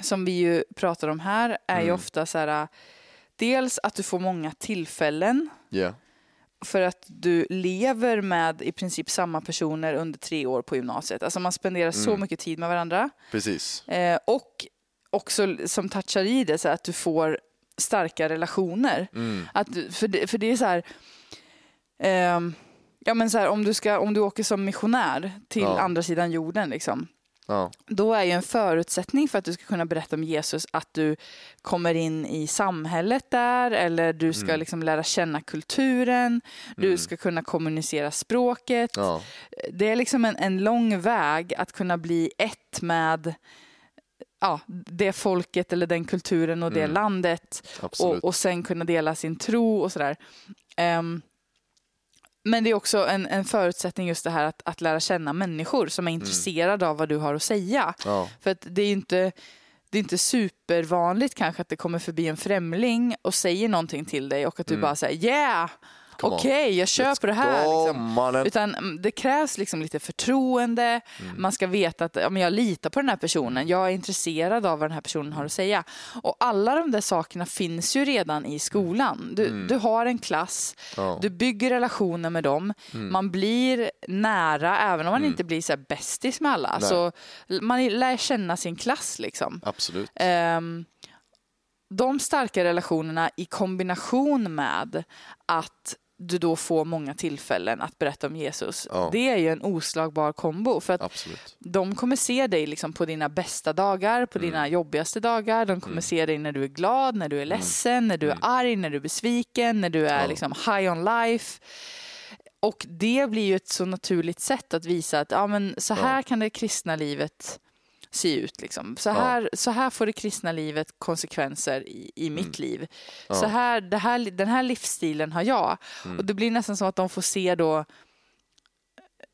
som vi ju pratar om här är ju Mm. ofta så här, dels att du får många tillfällen Yeah. för att du lever med i princip samma personer under tre år på gymnasiet. Alltså man spenderar så Mm. mycket tid med varandra. Precis. Eh, och också som touchar i det, så att du får starka relationer. Mm. Att, för, det, för det är så här, ehm, ja men så här om, du ska, om du åker som missionär till Ja. andra sidan jorden, liksom, Ja. då är ju en förutsättning för att du ska kunna berätta om Jesus att du kommer in i samhället där eller du ska Mm. liksom lära känna kulturen, du Mm. ska kunna kommunicera språket. Ja. Det är liksom en, en lång väg att kunna bli ett med ja, det folket eller den kulturen och det Mm. landet och, och sen kunna dela sin tro och sådär. Ehm, men det är också en, en förutsättning just det här att, att lära känna människor som är intresserade av vad du har att säga. ja. För att det är ju inte, det är inte supervanligt kanske att det kommer förbi en främling och säger någonting till dig och att du Mm. bara säger yeah! Okej, jag köper det här. Liksom. Utan mm, det krävs liksom lite förtroende. Mm. Man ska veta att ja, men jag litar på den här personen. Jag är intresserad av vad den här personen har att säga. Och alla de där sakerna finns ju redan i skolan. Du, du har en klass, Mm. Ja. du bygger relationer med dem. Mm. Man blir nära, även om man inte blir så bästis med alla. Nej. Så man lär känna sin klass liksom. Absolut. Ehm, de starka relationerna i kombination med att du då får många tillfällen att berätta om Jesus. Ja. Det är ju en oslagbar kombo. För att Absolut. de kommer se dig liksom på dina bästa dagar, på dina Mm. jobbigaste dagar. De kommer se dig när du är glad, när du är ledsen, när du är arg, när du är besviken, när du är Mm. Ja. liksom high on life. Och det blir ju ett så naturligt sätt att visa att ja, men så här Ja. kan det kristna livet se ut. Liksom. Så, Ja. här, så här får det kristna livet konsekvenser i, i mitt liv. Mm. Ja. Så här, det här, den här livsstilen har jag. Mm. Och det blir nästan som att de får se då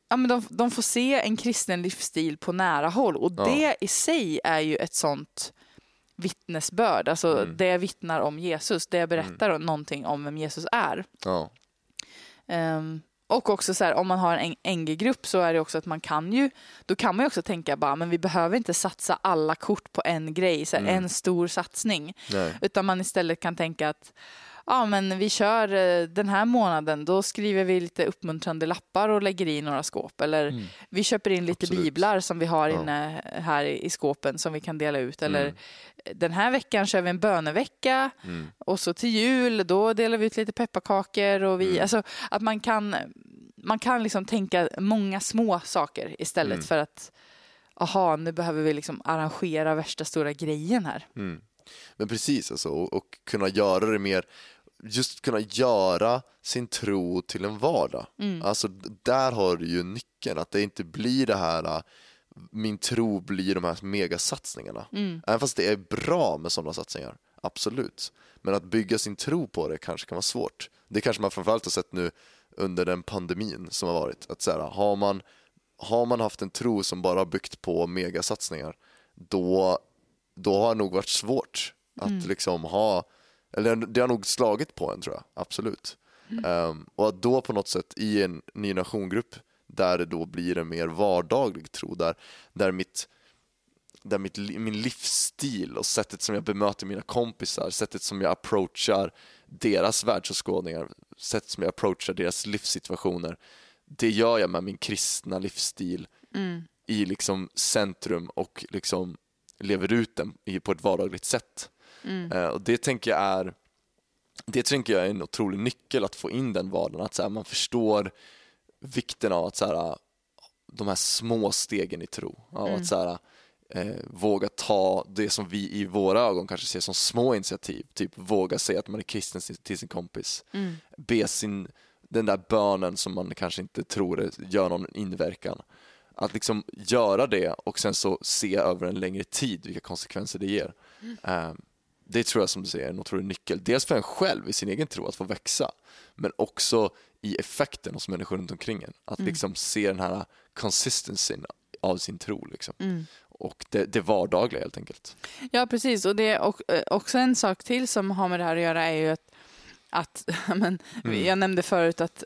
Ja, men de, de får se en kristen livsstil på nära håll och Ja. det i sig är ju ett sånt vittnesbörd. Alltså Mm. det vittnar om Jesus, det berättar någonting om vem Jesus är. Ja. Och också så här, om man har en NG-grupp så är det också att man kan ju, då kan man ju också tänka bara, men vi behöver inte satsa alla kort på en grej, så här, Mm. en stor satsning. Nej. Utan man istället kan tänka att ja, men vi kör eh, den här månaden, då skriver vi lite uppmuntrande lappar och lägger i några skåp. Eller vi köper in lite Absolut. biblar som vi har Ja. inne här i skåpen som vi kan dela ut. Eller Mm. den här veckan kör vi en bönevecka Mm. och så till jul, då delar vi ut lite pepparkakor och vi, Mm. alltså att man kan, man kan liksom tänka många små saker istället Mm. för att aha, nu behöver vi liksom arrangera värsta stora grejen här. Mm. Men precis alltså, och, och kunna göra det mer, just kunna göra sin tro till en vardag. Alltså d- där har du ju nyckeln, att det inte blir det här, äh, min tro blir de här megasatsningarna. Även fast det är bra med sådana satsningar, absolut. Men att bygga sin tro på det kanske kan vara svårt. Det kanske man framförallt har sett nu under den pandemin som har varit. Att så här, har, man, har man haft en tro som bara har byggt på megasatsningar, då då har det nog varit svårt att liksom ha, eller det har nog slagit på en tror jag, absolut. Ehm, och att då på något sätt i en ny nationgrupp där det då blir en mer vardaglig tro, där, där, mitt, där mitt, min livsstil och sättet som jag bemöter mina kompisar, sättet som jag approachar deras världsåskådningar, sättet som jag approachar deras livssituationer, det gör jag med min kristna livsstil i liksom centrum och liksom lever ut den på ett vardagligt sätt. Eh, och det tänker jag är det tänker jag är en otrolig nyckel att få in den vardagen, att så här, man förstår vikten av att så här, de här små stegen i tro, av att så här, eh, våga ta det som vi i våra ögon kanske ser som små initiativ, typ våga säga att man är kristen till- sin kompis, be sin, den där bönen som man kanske inte tror gör någon inverkan. Att liksom göra det och sen så se över en längre tid vilka konsekvenser det ger. Eh, det tror jag som du säger är en otrolig nyckel. Dels för en själv i sin egen tro att få växa, men också i effekten hos människor runt omkring en. Att liksom se den här consistensyn av sin tro. Liksom. Och det, det vardagliga helt enkelt. Ja, precis. Och det är eh, också en sak till som har med det här att göra är ju att, att men, Mm. jag nämnde förut att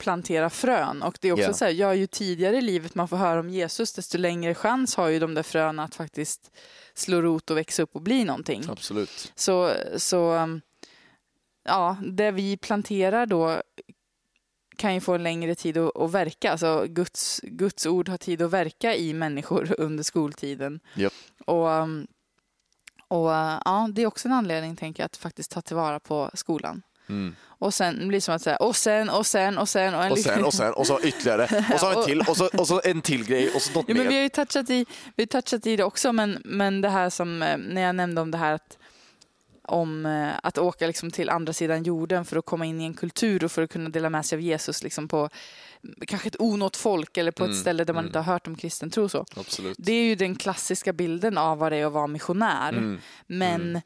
plantera frön och det är också Ja. så här, ja, ju tidigare i livet man får höra om Jesus desto längre chans har ju de där fröna att faktiskt slå rot och växa upp och bli någonting. Absolut. Så, så um, ja, det vi planterar då kan ju få en längre tid att, att verka. Alltså Guds, Guds ord har tid att verka i människor under skoltiden. Japp. Och, um, och uh, ja, det är också en anledning tänker jag att faktiskt ta tillvara på skolan. Mm. Och sen blir det som att säga och sen och sen och sen och en Och sen och sen och så ytterligare och så en till och så, och så en till grej och så något Ja, men vi har ju touchat i, vi har touchat i det också, men, men det här som eh, när jag nämnde om det här att, om eh, att åka liksom till andra sidan jorden för att komma in i en kultur och för att kunna dela med sig av Jesus liksom på mm, kanske ett onått folk eller på ett Mm, ställe där man mm. inte har hört om kristen tro. Så. Absolut. Det är ju den klassiska bilden av vad det är att vara missionär. Mm. Men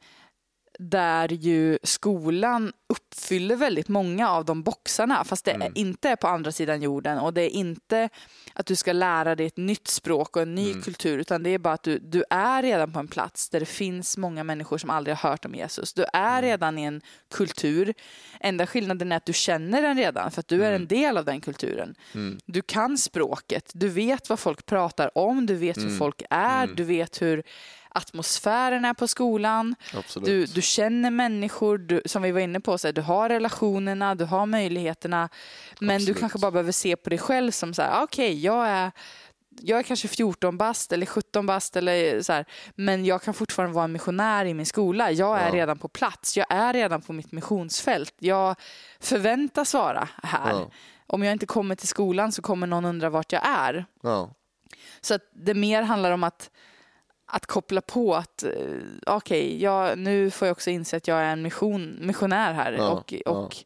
där ju skolan uppfyller väldigt många av de boxarna fast det Mm. är inte är på andra sidan jorden och det är inte att du ska lära dig ett nytt språk och en ny Mm. kultur utan det är bara att du, du är redan på en plats där det finns många människor som aldrig har hört om Jesus. Du är Mm. redan i en kultur. Enda skillnaden är att du känner den redan för att du är Mm. en del av den kulturen. Du kan språket, du vet vad folk pratar om, du vet Mm. hur folk är, du vet hur atmosfären är på skolan. Absolut. Du, du känner människor, du, som vi var inne på, så här, du har relationerna, du har möjligheterna. Men Absolut. du kanske bara behöver se på dig själv som så här, "Ah, okej, jag är jag är kanske 14 bast eller 17 bast eller så här, men jag kan fortfarande vara en missionär i min skola. Jag är Ja. redan på plats. Jag är redan på mitt missionsfält. Jag förväntas vara här. Ja. Om jag inte kommer till skolan så kommer någon undra vart jag är. Ja. Så att det mer handlar om att, att koppla på att eh, okej, jag, nu får jag också inse att jag är en mission, missionär här Ja, och, ja. och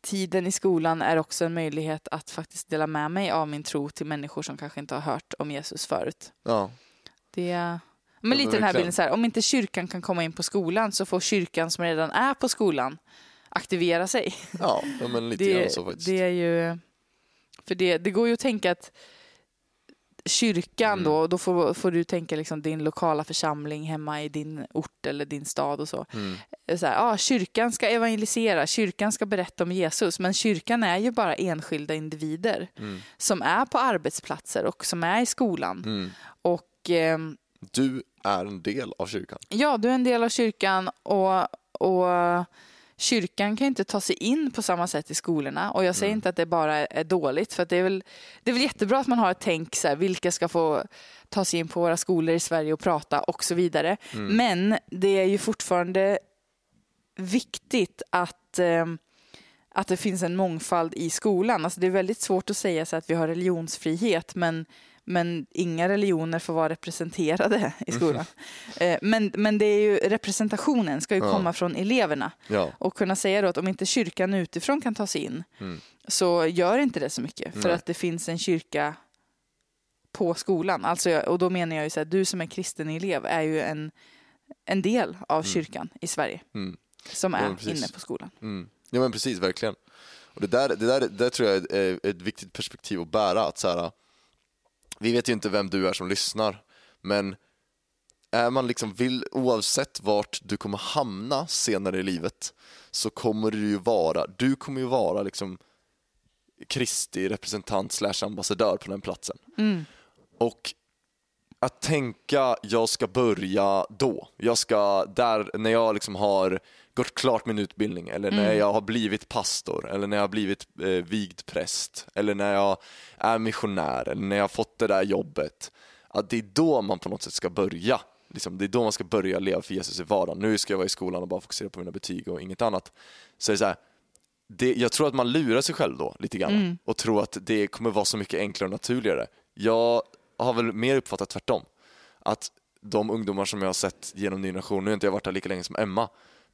tiden i skolan är också en möjlighet att faktiskt dela med mig av min tro till människor som kanske inte har hört om Jesus förut. Ja. Det men lite den här bilden så här, om inte kyrkan kan komma in på skolan så får kyrkan som redan är på skolan aktivera sig. Ja, men lite grann så faktiskt. det är ju, för det, det går ju att tänka att kyrkan Mm. då, då får, får du tänka liksom din lokala församling hemma i din ort eller din stad och så. Mm. Så här, ah, kyrkan ska evangelisera, kyrkan ska berätta om Jesus, men kyrkan är ju bara enskilda individer Mm. som är på arbetsplatser och som är i skolan. Mm. Och ehm, Du är en del av kyrkan. Ja, du är en del av kyrkan och, och kyrkan kan inte ta sig in på samma sätt i skolorna. Och jag säger inte att det bara är dåligt, för det, är väl, det är väl jättebra att man har ett tänk, så här, vilka ska få ta sig in på våra skolor i Sverige och prata och så vidare. Men det är ju fortfarande viktigt att eh, att det finns en mångfald i skolan. Alltså det är väldigt svårt att säga så att vi har religionsfrihet men, men inga religioner får vara representerade i skolan. Eh, Men, men det är ju, representationen ska ju Ja. komma från eleverna Ja. och kunna säga då att om inte kyrkan utifrån kan ta sig in så gör inte det så mycket för Nej. att det finns en kyrka på skolan. Alltså, och då menar jag ju så här, du som är kristen elev är ju en, en del av kyrkan i Sverige Mm. som Ja, är precis. inne på skolan. Mm. Ja men precis, verkligen. Och det där, det där, det där tror jag är ett viktigt perspektiv att bära. Att så här, vi vet ju inte vem du är som lyssnar, men är man liksom vill, oavsett vart du kommer hamna senare i livet så kommer du ju vara, du kommer ju vara liksom Kristi representant slash ambassadör på den platsen. Och att tänka, jag ska börja då. Jag ska, där, när jag liksom har gått klart min utbildning eller när jag har blivit pastor eller när jag har blivit eh, vigd präst eller när jag är missionär eller när jag har fått det där jobbet. Att det är då man på något sätt ska börja. Liksom, det är då man ska börja leva för Jesus i vardagen. Nu ska jag vara i skolan och bara fokusera på mina betyg och inget annat. Så det är så här, det, jag tror att man lurar sig själv då lite grann och tror att det kommer vara så mycket enklare och naturligare. Jag har väl mer uppfattat tvärtom. Att de ungdomar som jag har sett genom Ny Generation, nu har inte jag varit där lika länge som Emma,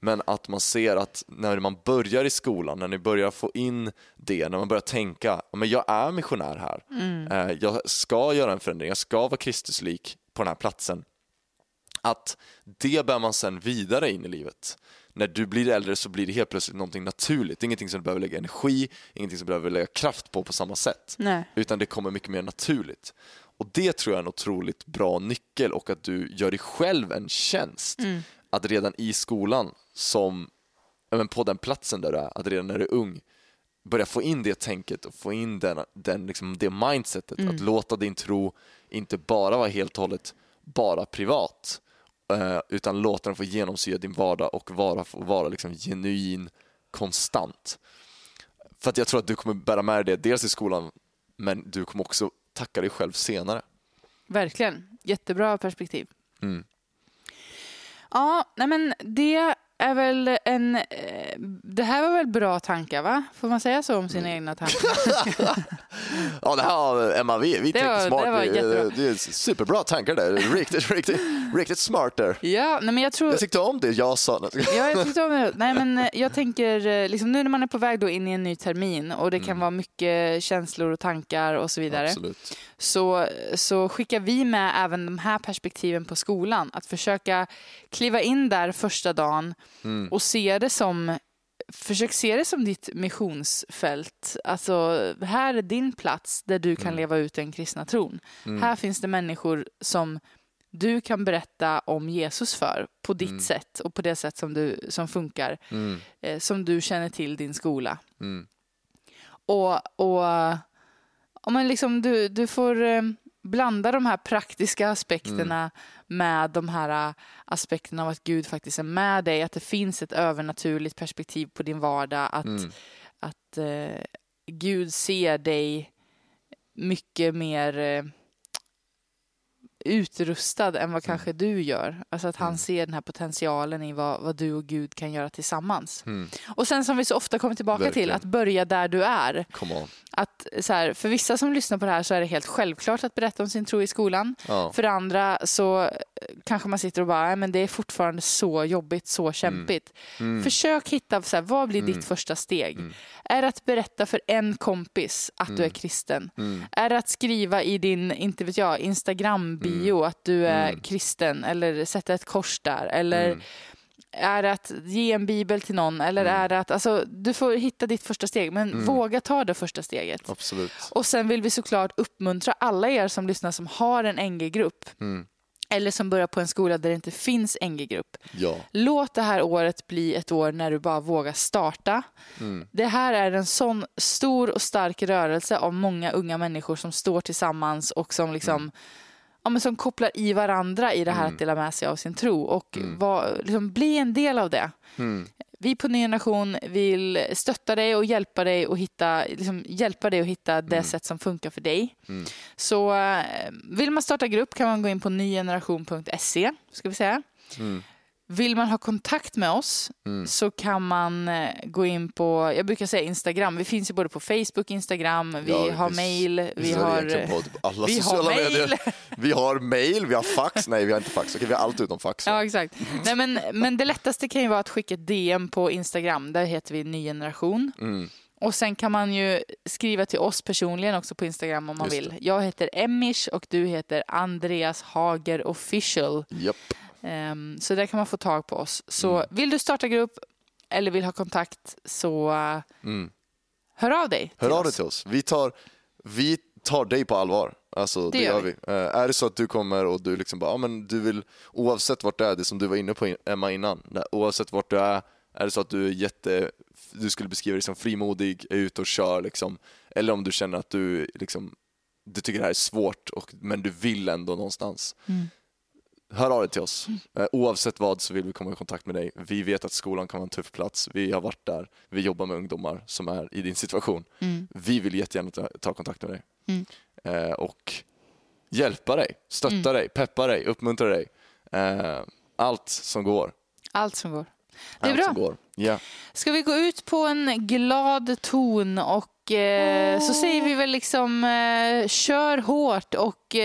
men att man ser att när man börjar i skolan, när ni börjar få in det, när man börjar tänka, "Ja, men jag är missionär här, Eh, jag ska göra en förändring, jag ska vara Kristuslik på den här platsen att det bär man sen vidare in i livet. När du blir äldre så blir det helt plötsligt någonting naturligt. Ingenting som du behöver lägga energi, ingenting som du behöver lägga kraft på på samma sätt. Nej. Utan det kommer mycket mer naturligt. Och det tror jag är en otroligt bra nyckel och att du gör dig själv en tjänst. Att redan i skolan, som, men på den platsen där du är, att redan när du är ung, börja få in det tänket och få in den, den, liksom, det mindsetet. Att låta din tro inte bara vara helt och hållet bara privat eh, utan låta den få genomsyra din vardag och vara, vara liksom genuin konstant. För att jag tror att du kommer bära med dig det dels i skolan men du kommer också tacka dig själv senare. Verkligen. Jättebra perspektiv. Mm. Ja, nej men det är väl en... eh, Det här var väl bra tankar, va? Får man säga så om sina Mm. egna tankar? Ja, det här Emma, vi, vi var- smart. det var jättebra. det är superbra tankar där. Riktigt, riktigt, riktigt smart där. ja, nej men jag tror... Jag tyckte om det jag sa. Ja, jag tyckte om det. Nej, men eh, jag tänker, eh, liksom, nu när man är på väg då in i en ny termin och det kan vara mycket känslor och tankar och så vidare. Absolut. så, så skickar vi med även de här perspektiven på skolan. Att försöka kliva in där första dagen och se det som försök se det som ditt missionsfält. Alltså, här är din plats där du kan Mm. leva ut den kristna tron. Mm. Här finns det människor som du kan berätta om Jesus för på ditt Mm. sätt och på det sätt som, du, som funkar, Mm. eh, som du känner till din skola. Mm. Och, och om man liksom, du, du får eh, blanda de här praktiska aspekterna Mm. med de här eh, aspekterna av att Gud faktiskt är med dig, att det finns ett övernaturligt perspektiv på din vardag, att, Mm. att eh, Gud ser dig mycket mer eh, utrustad än vad kanske du gör. Alltså att han Mm. ser den här potentialen i vad, vad du och Gud kan göra tillsammans. Mm. Och sen som vi så ofta kommer tillbaka till, Verkligen. att börja där du är. Att, så här, för vissa som lyssnar på det här så är det helt självklart att berätta om sin tro i skolan. Ja. För andra så eh, kanske man sitter och bara, "Nej, men det är fortfarande så jobbigt, så kämpigt. Mm. Försök hitta, så här, vad blir Mm. ditt första steg? Mm. Är det att berätta för en kompis att du är Mm. kristen? Mm. Är det att skriva i din, inte vet jag, Instagram-bio att du är Mm. kristen eller sätta ett kors där? Eller Mm. är det att ge en bibel till någon? Eller Mm. är det att, alltså, du får hitta ditt första steg, men Mm. våga ta det första steget. Absolut. Och sen vill vi såklart uppmuntra alla er som lyssnar som har en NG-grupp Mm. eller som börjar på en skola där det inte finns NG-grupp. Ja. Låt det här året bli ett år när du bara vågar starta. Mm. Det här är en sån stor och stark rörelse av många unga människor som står tillsammans och som liksom Ja, men som kopplar i varandra i det här Mm. att dela med sig av sin tro och Mm. var, liksom, bli en del av det. Mm. Vi på Ny Generation vill stötta dig och hjälpa dig och hitta, liksom, hjälpa dig att hitta det Mm. sätt som funkar för dig. Mm. Så eh, vill man starta grupp kan man gå in på nygeneration.se. Ska vi säga. Vill man ha kontakt med oss Mm. så kan man eh, gå in på, jag brukar säga Instagram, vi finns ju både på Facebook, Instagram, vi Ja, har mail, vi har, vi har mail. Vi har mail, vi har fax. Nej, vi har inte fax. Okej, vi har allt utom fax. Ja, exakt. Nej, men, men det lättaste kan ju vara att skicka ett DM på Instagram, där heter vi Ny Generation. Mm. Och sen kan man ju skriva till oss personligen också på Instagram om man vill. Jag heter Emish och du heter Andreas Hager official. Japp. Ehm, så där kan man få tag på oss. Så Mm. vill du starta grupp eller vill ha kontakt så Mm. hör av dig Hör av dig till oss. Vi tar, vi tar dig på allvar. Alltså, det, Det gör gör vi. Eh, är det så att du kommer och du liksom bara, ja, men du vill, oavsett vart du är, det som du var inne på Emma innan, oavsett vart du är, är det så att du är jätte, du skulle beskriva dig som frimodig, är ute och kör liksom, eller om du känner att du liksom, du tycker det här är svårt, och, men du vill ändå någonstans. Mm. Hör av dig till oss. Eh, Oavsett vad så vill vi komma i kontakt med dig. Vi vet att skolan kan vara en tuff plats. Vi har varit där. Vi jobbar med ungdomar som är i din situation. Mm. Vi vill jättegärna ta, ta kontakt med dig. Mm. Eh, och hjälpa dig, stötta Mm. dig, peppa dig, uppmuntra dig. Eh, allt som går. Allt som går. Det är allt bra. Som går. Ja. Ska vi gå ut på en glad ton och eh, så säger vi väl liksom kör hårt och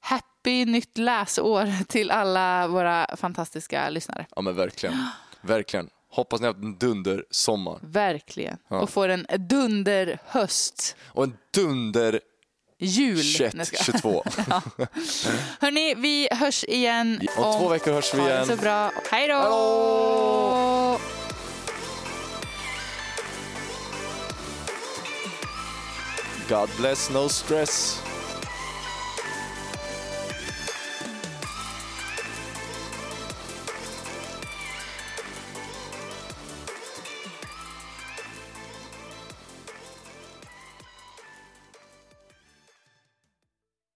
happy nytt läsår till alla våra fantastiska lyssnare. ja, men verkligen. Verkligen. Hoppas ni har haft en dunder sommar Verkligen. Ja. Och får en dunder höst. och en dunder Jul. Nej, 21, jag ska- 22. Hörni, vi hörs igen. Om två veckor hörs vi Ha det igen. så bra. Hej då! Hallå! God bless, no stress.